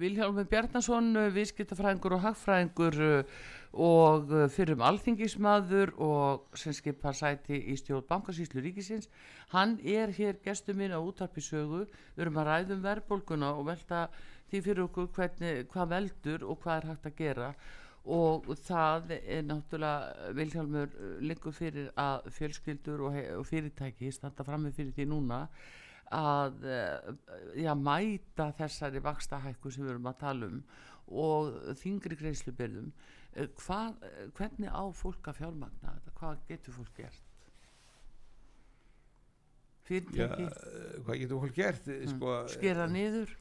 Vilhjálmur Bjarnason, viðskiptafræðingur og hagfræðingur uh, og uh, fyrir um alþingismadur og sem skipar sæti í stjórn bankasýslu ríkisins. Hann er hér gestur minn á útarpisögu, við erum að ræðum verðbólguna og velta því fyrir okkur hvernig, hvað veldur og hvað er hægt að gera. Og það er náttúrulega Vilhjálmur lengur fyrir að fjölskyldur og, og fyrirtæki standa frammi fyrir því núna að eh, já, mæta þessari vakstahækku sem við erum að tala um og þingri greiðslubyrðum. Eh, eh, hvernig á fólk að fjármagna þetta, hvað getur fólk gert? Fyrirtæki, hvað getur fólk gert? Sko, skera niður?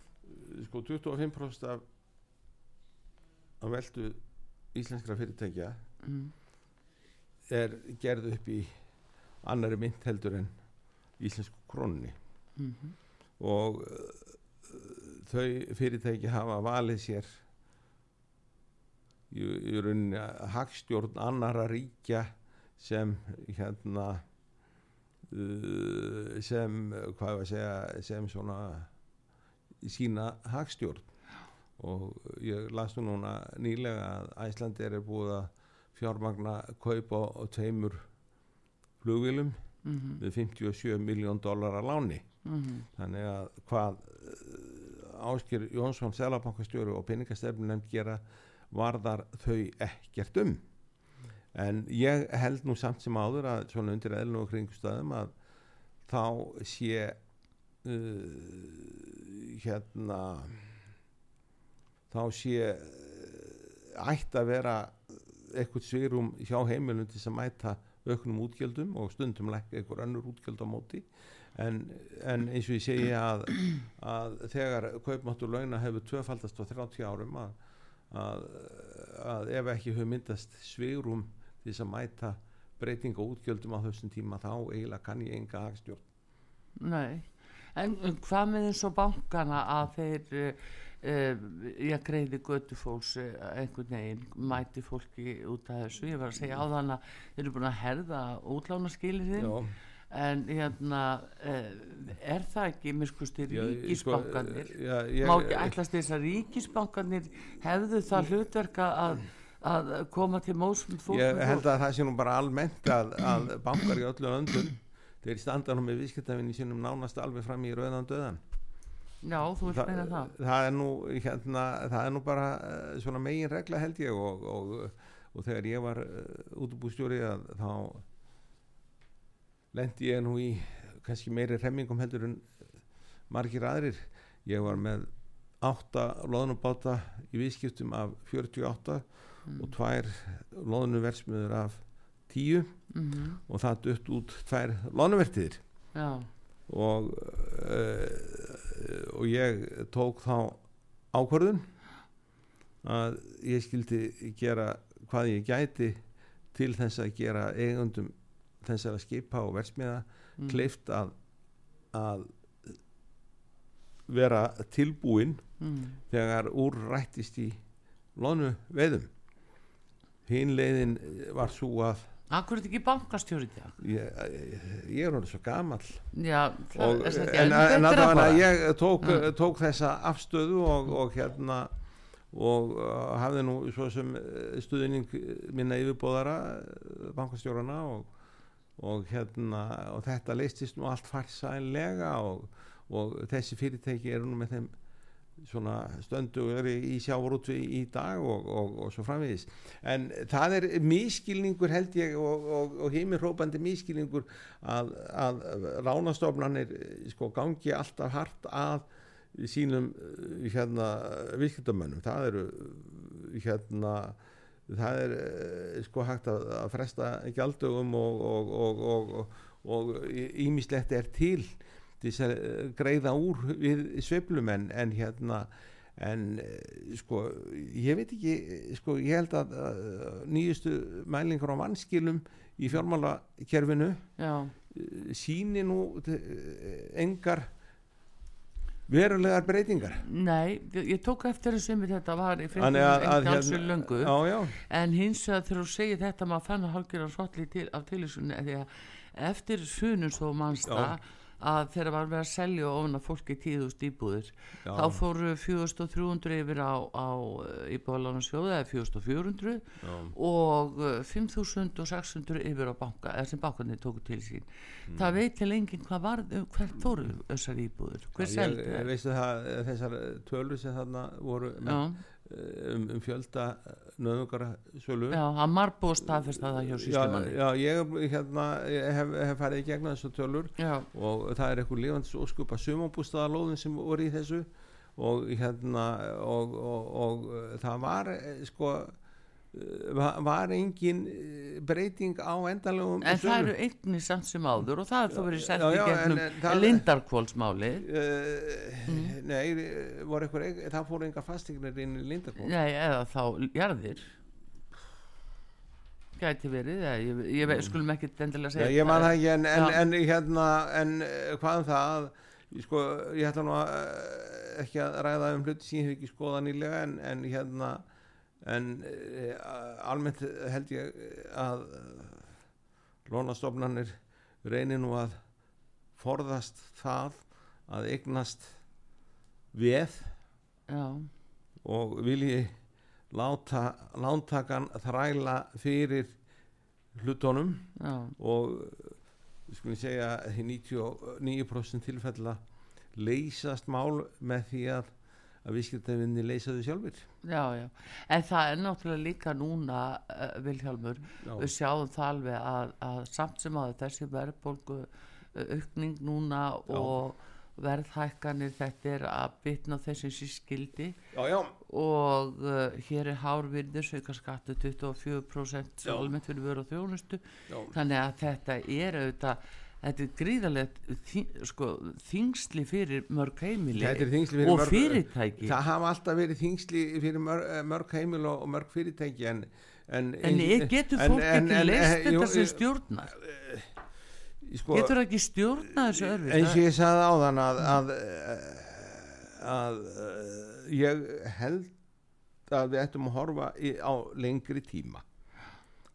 sko 25% af að veldu íslenskra fyrirtækja mm. er gerð upp í annari mynd heldur en íslensku krónunni Mm og uh, þau fyrirtæki hafa valið sér í, í rauninni hagstjórn annara ríkja sem hérna uh, sem hvað var að segja sem svona sína hagstjórn og ég las nú núna nýlega að Æslandi er búið að fjármagna kaupa á tveimur flugvilum -hmm. með 57 miljón dólar að láni Mm þannig að hvað uh, Áskir Jónsson selabankastjóri og peningastefni nefnd gera varðar þau ekkert um. En ég held nú samt sem áður að svona undir eðlun og kringustæðum að þá sé uh, hérna þá sé uh, ætti að vera eitthvað svirum hjá þess að mæta auknum útgjöldum og stundum lækka einhver önnur útgjöld á móti en, en eins og ég segi að, að þegar kaupmáttur launa hefur tvöfaldast á 30 árum að, að, að ef ekki hefur myndast svigrum til þess að mæta breytinga og útgjöldum á þessum tíma þá eiginlega kann ég enga hagstjórn. Nei, en um, hvað með eins og bankana að þeir uh, ég greiði götu fólks uh, einhvern veginn, mæti fólki út af þessu, ég var að segja á þann að þeir eru búin að herða útlána skilir en hérna uh, er það ekki miskusti ríkisbankanir já, ég, má ekki ætlast þess að ríkisbankanir hefðu það hlutverka að, að koma til mósum fólk ég held að það sé nú bara almennt að, að bankar í öllu öndum þeir standa nú með viðskiptafinni sínum nánast alveg fram í rauðan döðan Já, þú vilt meina það. það er nú hérna, það er nú bara uh, svona megin regla held ég og, og, og þegar ég var uh, útubústjóri að þá lendi ég nú í kannski meiri remmingum heldur en margir aðrir. Ég var með átta loðnubáta í viðskiptum af 48 Mm. og tvær loðnuversmiður af 10 mm og það dött út tvær loðnuvertiðir Já, og, uh, og ég tók þá ákvörðun að ég skildi gera hvað ég gæti til þess að gera eigundum þessara skipa og versmiða mm. kleift að, að vera tilbúin mm. þegar úr rættist í lónu veiðum hinn leiðin var svo að Akkur er þetta ekki bankastjóri dag? ég, ég er hann svo gamall Já, og, er þetta en, en allavega bara. ég tók, tók þessa afstöðu og, og hérna og uh, hafði nú svo sem stuðning minna yfirbóðara bankastjórana og, og hérna og þetta leistist nú allt farsænlega og, og þessi fyrirtæki eru nú með þeim stöndugur í sjávarútvi í dag og, og, svo framvegis. En það er miskilningur held ég og, heimirrópandi miskilningur að, að ránastofnanir sko gangi alltaf hart að sínum eh, hérna viðskiptamönnum. Það eru hérna það er eh, sko hægt að, að fresta gjaldögum og og, og, og, og ímislegt er til þess að eh, greiða úr við sveiflum en, en hérna en eh, sko ég veit ekki sko ég held að, að nýjustu mælingar á vannskilum í fjármálakerfinu Já, síni nú engar verulegar breytingar. Nei, ég tók eftir þessu með þetta var í alls hérna- við löngu. Já, en hins vegar þegar þú segir þetta maður fann að hálfgjörða svolítið til af að eftir sunum svo mannsta Já. Að þegar var verið að selja ofna fólki tíðust íbúðir Já. þá fóru 4300 yfir á, á íbúðalánarsjóða eða 4400 já. og uh, 5600 yfir á banka eða sem bankarnir tóku til sín Mm. það veit til enginn hvað var hvert fóru þessar íbúður hver seldi þessar tölur sem þarna voru með, um, um fjölda nöðungara sölu já, hann marbúið staðfesta það hjá já, sístumanni já, ég, hérna, ég hef, hef farið í gegna þessu tölur já, og það er eitthvað lifandis óskupa sumabústaðalóðin sem voru í þessu og hérna og, og, og uh, það var eh, sko var engin eh, breyting á endanlegum en það eru eignir samt sem áður og það er þó verið sett í gegnum en- en það- lindarkvólsmáli Uh, Nei, voru eitthvað, það fóru enga fastegnir inn í Lindarkóð nei, eða þá jarðir. Gæti verið ég, ég veit, skulum ekki endilega segja ég man það. ekki en, en, en hérna en eh, hvað um það sko, ég ætla nú að eh, ekki að ræða um hluti sem ég hef ekki skoðað nýlega en, en hérna en e, almennt held ég að lónastofnanir reynir nú að forðast það að eignast veð já, og vilji láta lántakan þræla fyrir hlutunum já, og við skulum segja í 99% tilfella leysast mál með því að að viðskiptavinni leysa þau sjálfur já, já. En það er náttúrulega líka núna uh, Vilhjálmur, Já. við sjáum það alveg að, að samt sem að þessi verðbólgu uh, aukning núna og verðhækkanir þetta er að bitna á þessum sér skildi. Já, já, og uh, hér er hárvirður sveika skattu 24% Já. almennt fyrir vöru og þjónustu. Já, þannig að þetta er auðvitað þetta er gríðalegt þi, sko, þingsli fyrir mörg heimili fyrir og mörg- fyrirtæki. Það hafa alltaf verið þingsli fyrir mörg, mörg heimil og, mörg fyrirtæki en en, en getur fólk ekki leist þetta sem stjórnar? sko, getur það ekki stjórna þessu örfið eins og ég sagði á þann að að, að, að ég held að við ættum að horfa í, á lengri tíma.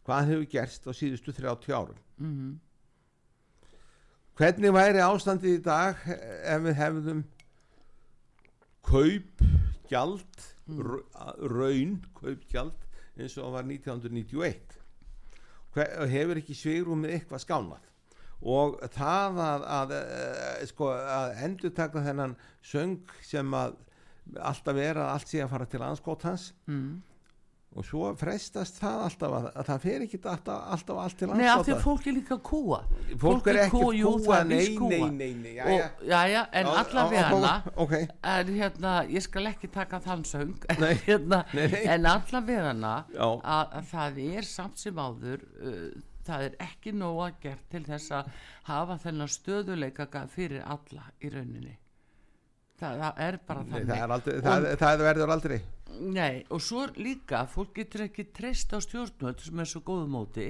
Hvað hefur gerst á síðustu 30 árum? Mm hvernig væri ástandið í dag ef við hefðum kaup gjald raun kaup gjald eins og var 1991 Hver, hefur ekki svegrúmið eitthvað skánað? Og það að, að, að, sko, að endur taka þennan söng sem að alltaf er að allt sé að fara til anskótans mm. Og svo frestast það alltaf að, að það fer ekki alltaf, alltaf allt til Nei, af því að fólk er líka kúa fólk er ekki kúa, er nei, kúa. nei, nei, nei, já, já. og, já, já, en allavega já, hana ok, en hérna, ég skal ekki taka þann söng. Hérna, en allavega að, að það er samt sem áður uh, það er ekki nóg að gert til þess að hafa þennan stöðuleika fyrir alla í rauninni. Það, það er bara Nei, þannig. það, er aldrei, það, það verður aldrei Nei, og svo líka, fólk getur ekki treyst á stjórnvöld sem er svo góðu móti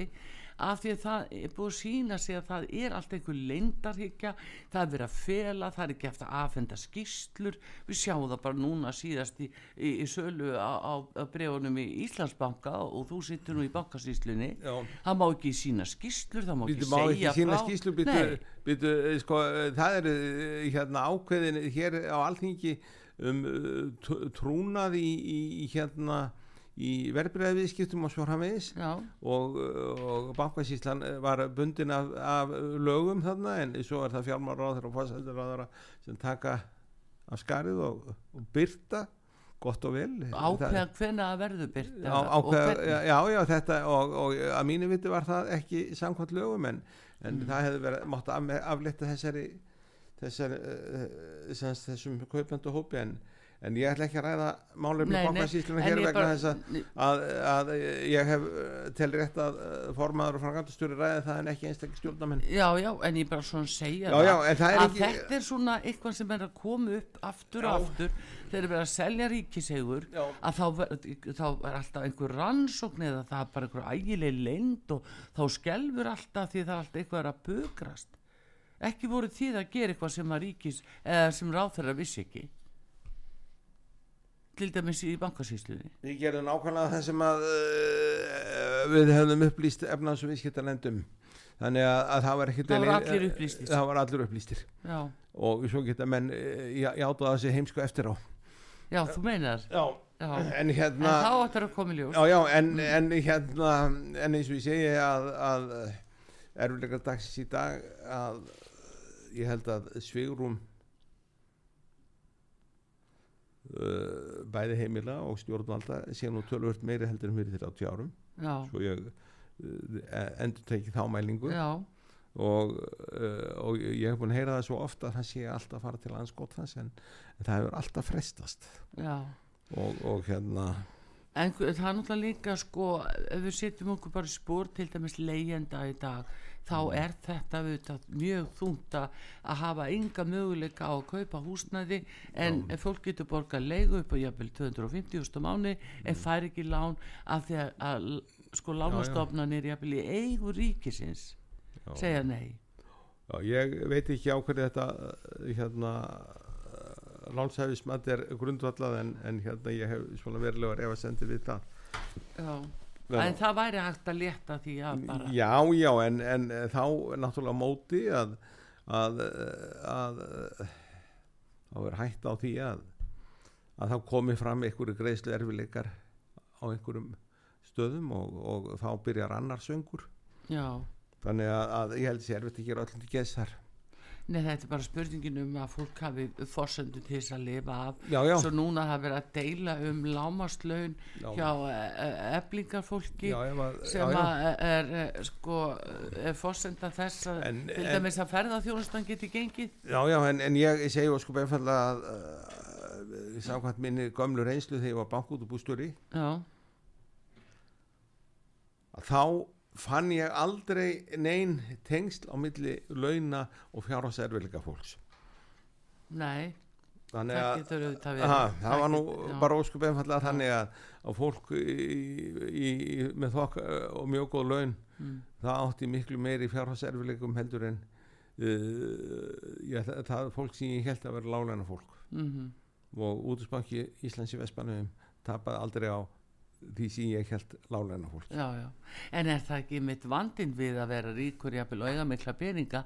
af því að það er búið að sína sig að það er allt einhver leindarhyggja það er verið að fela, það er ekki eftir að aðfenda skýslur, við sjáum það bara núna síðast í, í, í sölu á, á, á bregunum í Íslandsbanka og þú sittur nú í bankasýslunni. Það má ekki sína skýslur það má ekki Býtu, má ekki segja sína frá. skýslu býtu, býtu, eh, sko, eh, það er eh, hérna ákveðin hér á alþingi um t- trúnað í, í, í hérna í verðbreiði viðskiptum og svo framvegis. Já, og, og bankasýslan var bundin af, af lögum þarna en svo er það fjármáráður og fórsenduráður sem taka af skarið og, og byrta gott og vel. Ákveða hvernig það verður byrt Já, ákveða, já, já, þetta og, og að mínu viti var það ekki samkvæmt lögum en, en Mm. það hefði verið mátt af, aflita þessari, þessari uh, þess, þessum kaupandu hópi en, en ég ætla ekki að ræða málefni bankasýsluna hér vegna þess að, að, að ég hef uh, til rétt að formaður og frangandastjóri ræði það en ekki einstaklega stjórnamenn Já, já, en ég bara svona segja Já, já, en það er að þetta er svona eitthvað sem er að koma upp aftur og aftur þegar við erum að selja ríkisegur að þá, þá er alltaf einhver rannsókn eða það er bara einhver ægileg leynd og þá skelfur alltaf því það er alltaf eitthvað að bugrast ekki voru því að gera eitthvað sem að ríkis eða sem ráþæra vissi ekki? Til dæmis í bankasýsluði Við gerum nákvæmlega það sem að uh, við hefðum upplýst efnaðs og viðskiptalendum þannig að, að það var ekkert Það deili- allir upplýstir. það var allir upplýstir. Og svo geta menn uh, játa það sér heimsku eftir á. Já, þú meinar. Já. já. en en hérna þá áttur að koma í ljós. Já, já, en, en hérna en eins og ég segi að, að erfilega dagsins í dag að ég held að svigrum uh, bæði heimila og stjórnvalda sé nú tölvört meiri heldur en fyrir 30 árum. Já, svo ég uh, endur tekið þá mælingu. Já, og, uh, og ég hef búin að heyra það svo ofta að það sé alltaf að fara til anskotans en, en það hefur alltaf frestast. Og, og hérna En það er náttúrulega líka sko, ef við setjum okkur bara spór til dæmis leigjenda í dag, þá Mm. er þetta auðvitað mjög þungt að að hafa enga möguleika á að kaupa húsnæði en ef fólk getur borgað leigu upp á jafnvel 250.000 mánu en fær ekki lán af því að, að sko lánastofnanir jafnvel í eigu ríkisins já, segja nei. já, ég veit ekki á hverju þetta hérna lánshæfismat er grundvallað en, en hérna ég hef svona verulega efa sendið við það Já. Já. En það væri hægt að létta því að bara, já, já, en, en eh, þá er náttúrulega móti að að, að, að þá er hægt á því að að þá komi fram einhverju greiðslu erfileikar á einhverjum stöðum og, og þá byrjar annar söngur já. þannig að, að ég held sér erfitt að gera öllum til geðs þar Nei, þetta er bara spurningin um að fólk hafi forsendu til þess að lifa af já, já, svo núna hafa verið að deila um lámaslaun Já. hjá eflingarfólki já, ef að, sem já, já. að er, er sko fórsenda þess að til dæmis að ferðarþjónustan geti gengið Já, já, en, en ég, ég segi sko einfallega að uh, samkvæmt minni gömlu reynslu þegar ég var bankútubústjóri að þá fann ég aldrei nein tengsl á milli launa og fjárháserfilega fólks nei þannig það að auðvitað aha, það var nú já. bara óskup einfallega þannig að, að fólk í, í, með þokk uh, og mjög góð laun Mm. það átti miklu meiri fjárháserfilegum heldur en uh, ég, það, það er fólk sem ég held að vera láleina fólk Mhm. og útusbanki Íslands í Vestmanum tapaði aldrei á því sem ég held láleina fólk. Já, já, en er það ekki mitt vandinn við að vera ríkur jafnvel og eiga mikla peninga?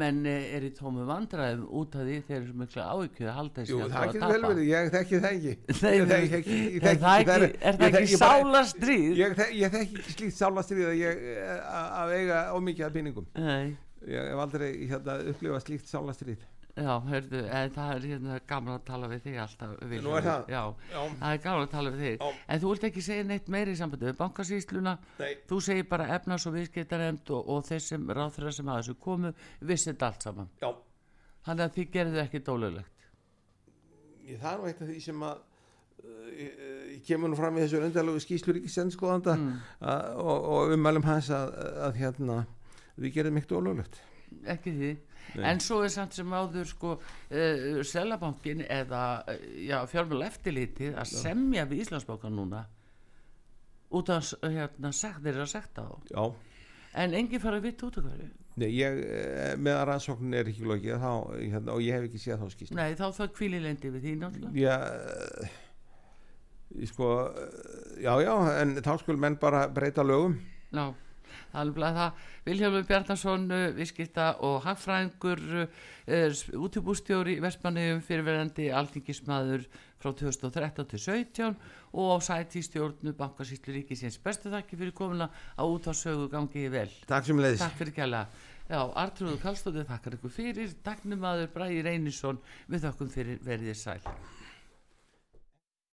Menn eh, er í tómu vandræðum út af því þeir eru mikla áhyggjur að halda þessi það getur vel verið, ég þekki það ekki. Nei, Ég þekki það ekki, er það ekki sálastrýð? Ég, þek, ég þekki ekki slíkt sálastrið að ég eh, að að eiga ómikið af peningum. Nei, ég hef aldrei hérna, upplifað slíkt sálastrið já, hörðu, en það er hérna gaman að tala við þig alltaf Vilhjálmur. Nú er það? Já, Já, það er gaman að tala við þig Já. En þú vilt ekki segja neitt meiri í sambandi við bankasýsluna nei, Þú segir bara efnas og viðskiptaremd og, og þeir sem ráþurra sem að þessu komu vissi þetta allt saman já Þannig að þið gerðu ekki dólulegt ég, nú eitt af því sem að ég, ég kemur nú fram í þessu undarlegu skýslu ríkisendskoðanda mm. að- og, og ummælum hans að, að hérna við gerum ekkert ólöglegt Ekki því Nei. En svo er samt sem áður sko uh, Selabankin eða uh, já, fjármjöl eftirlitið að semja við Íslandsbókan núna út af hérna, þeir eru að sekta þá. Já, en enginn fara vitt út af hverju. Nei, ég, eh, meðan rannsóknin er ekki lokið þá, hérna, og ég hef ekki séð þá skýst nei þá það kvílilendi við því náttúrulega. Já eh, sko eh, já, já, en þá skul menn bara breyta lögum. Já, það Vilhjálfur Bjarnason, uh, viðskipta og hagfræðingur uh, útibústjóri í Vestmanniðum fyrirverandi alþingismadur frá 2013 til 17 og á sæti stjórnu bankasýtlu ríkisins. Bestu þakki fyrir komuna á út á sögu gangi vel. Takk sem leiðis Takk fyrir kæla Já, Artrúður Kallstóttir þakkar ykkur fyrir. Dagnumadur Bræði Reynisson við þakkum fyrir verðið sæl